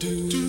Silent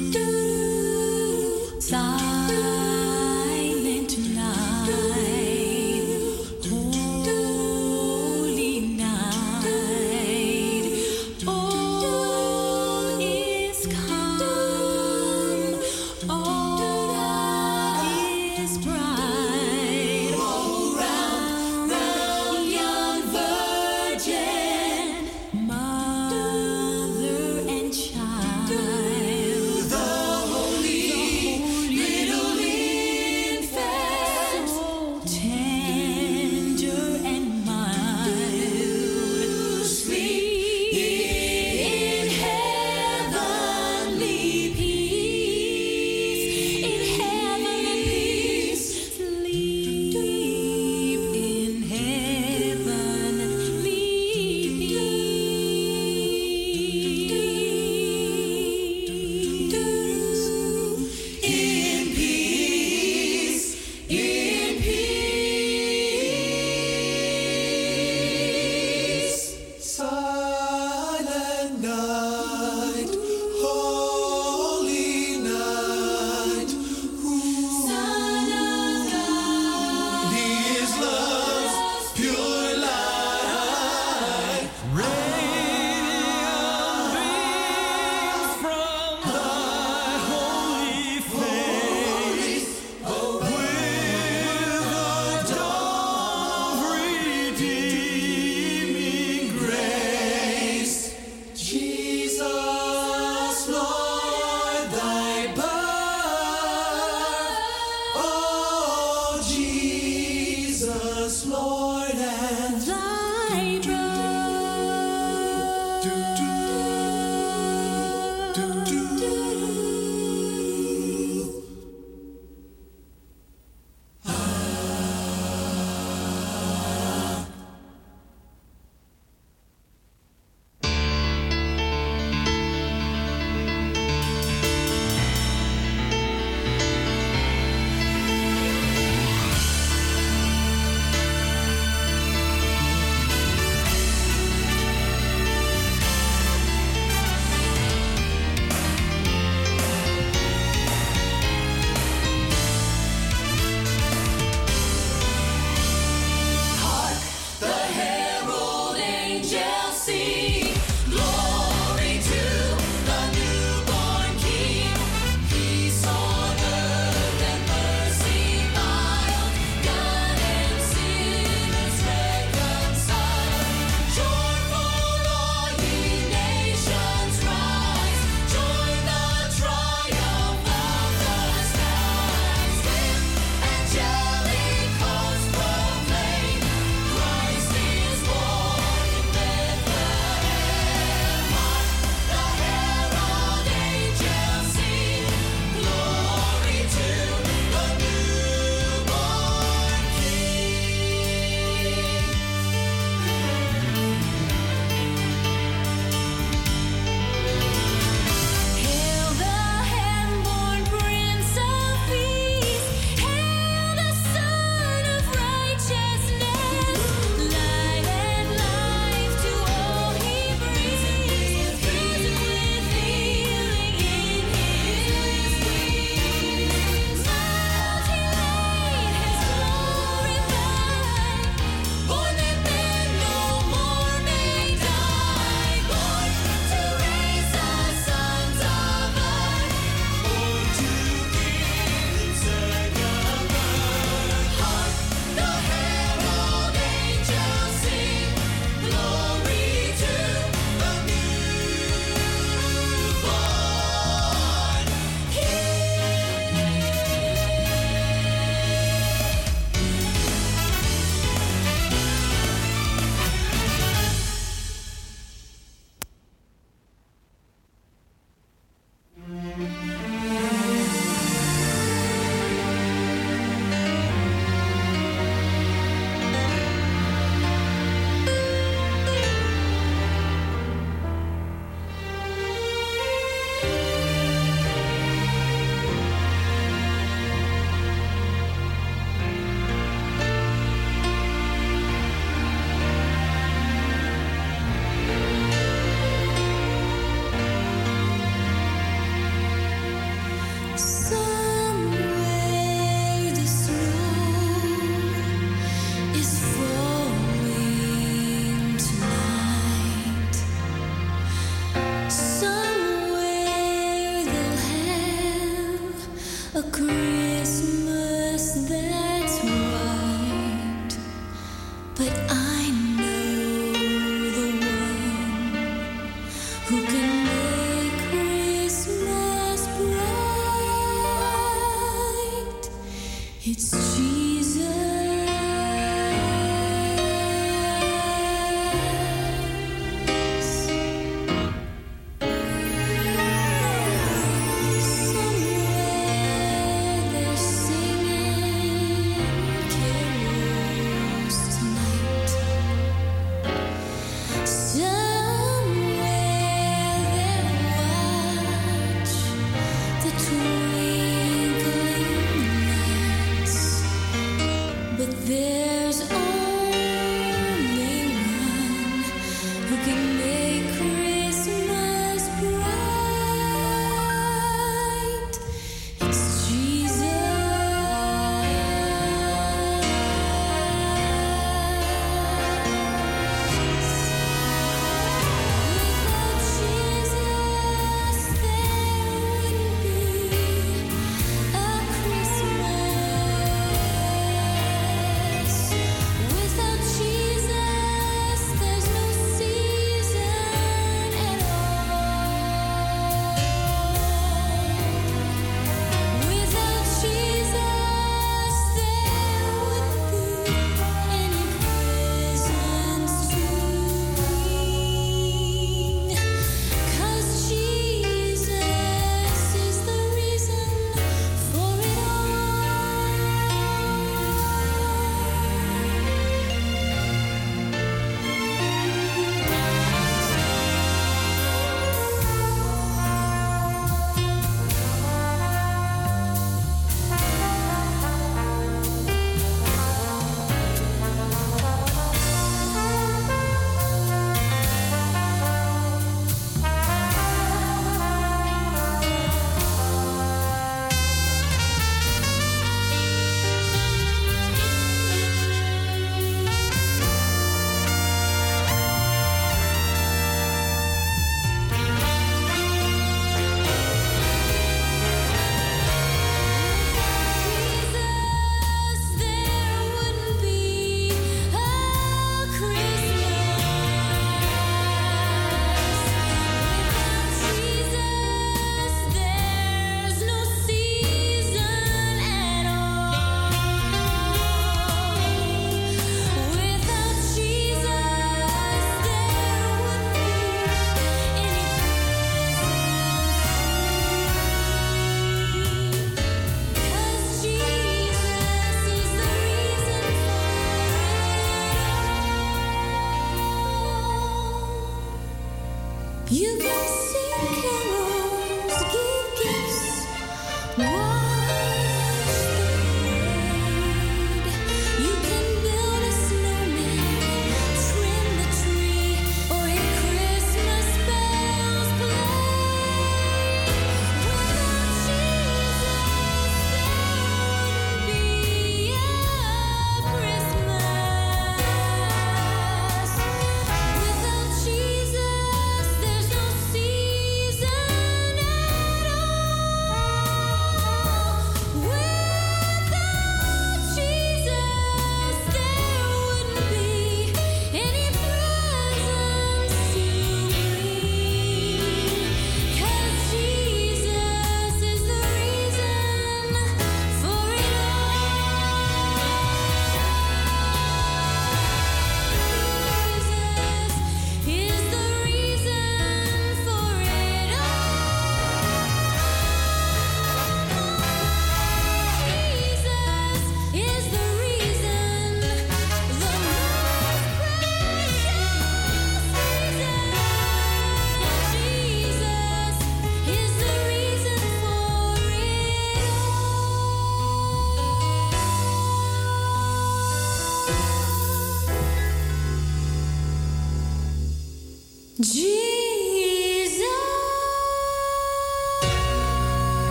Jesus.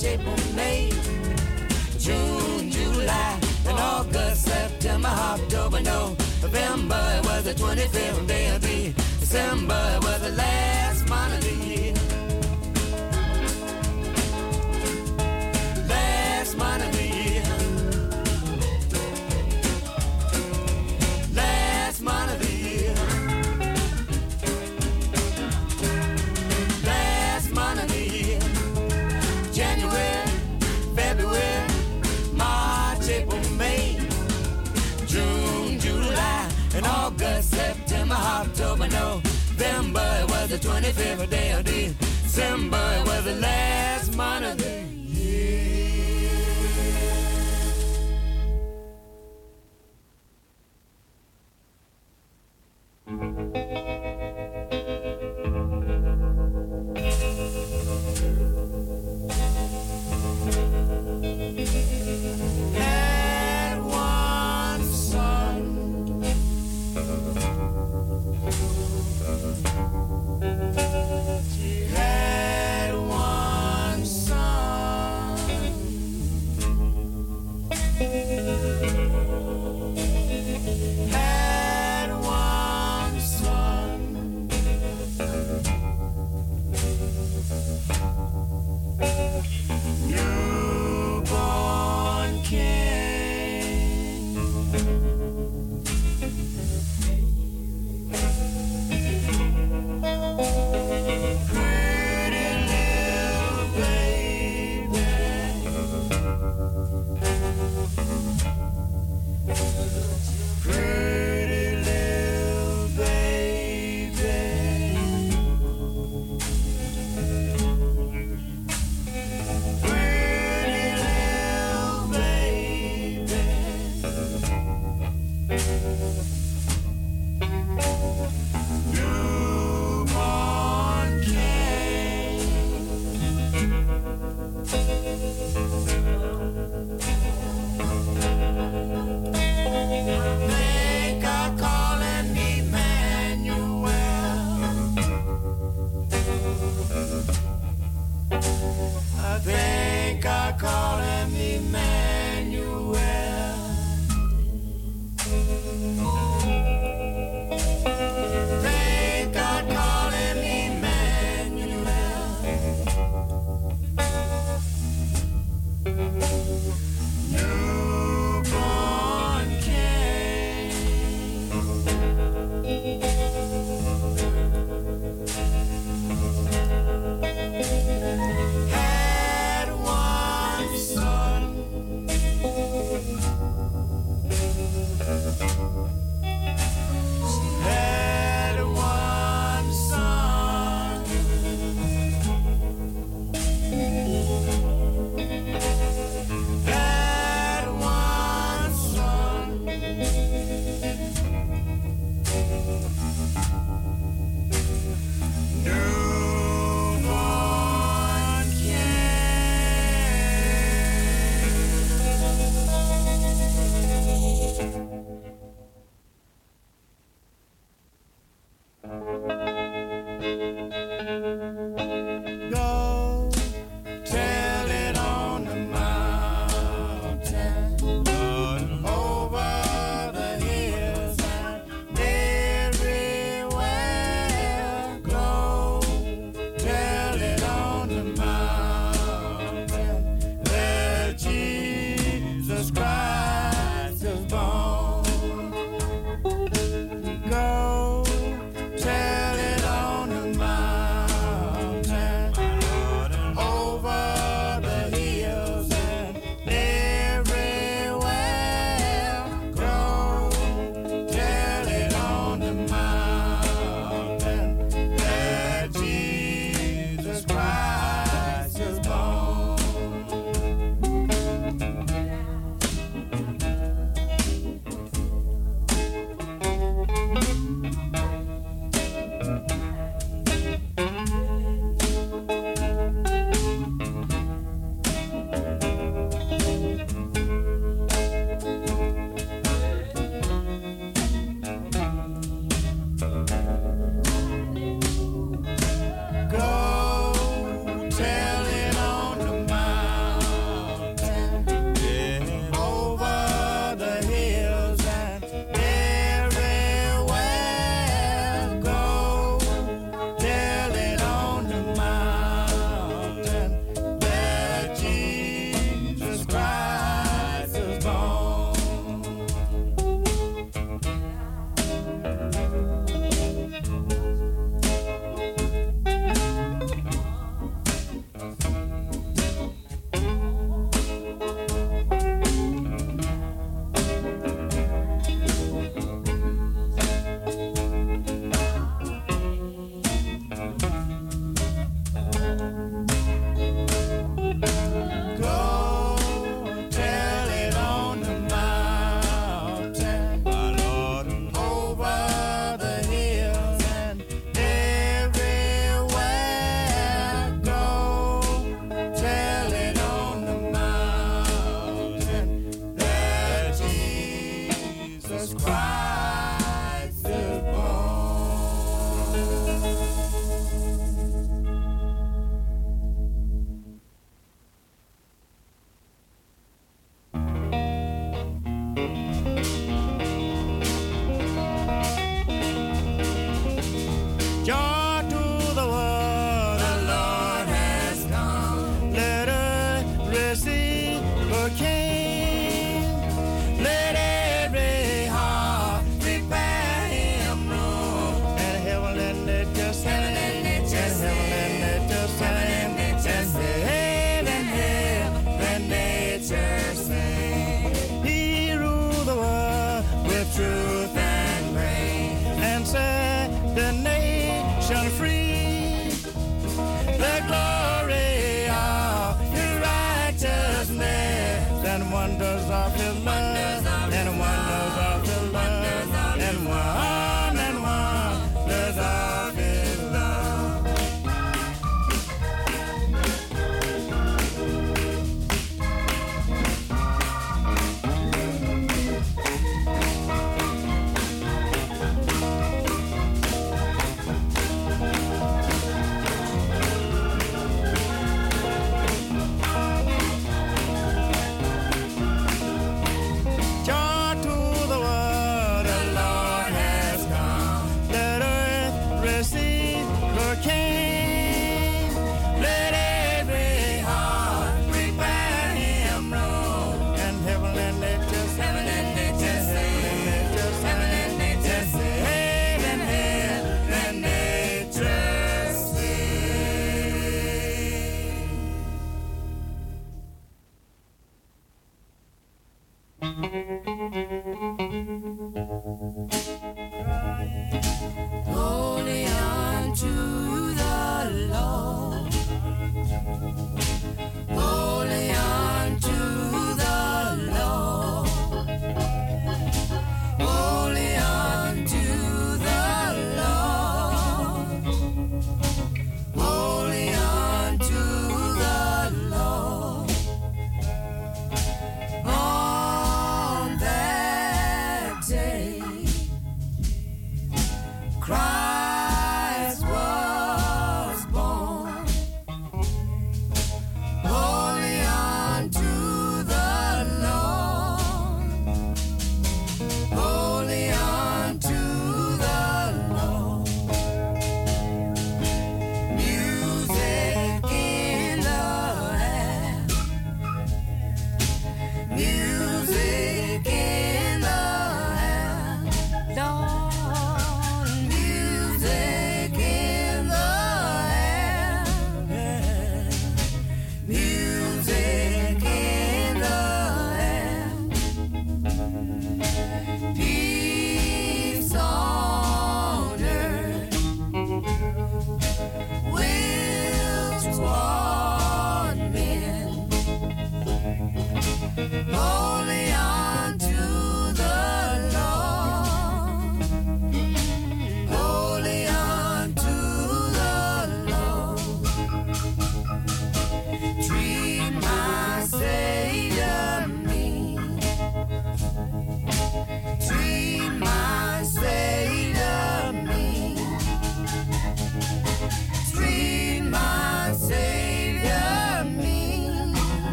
March, April, May, June, July, and August, September, October, no, November was the 25th day of the December was the last. was the 25th day of December. It was the last month of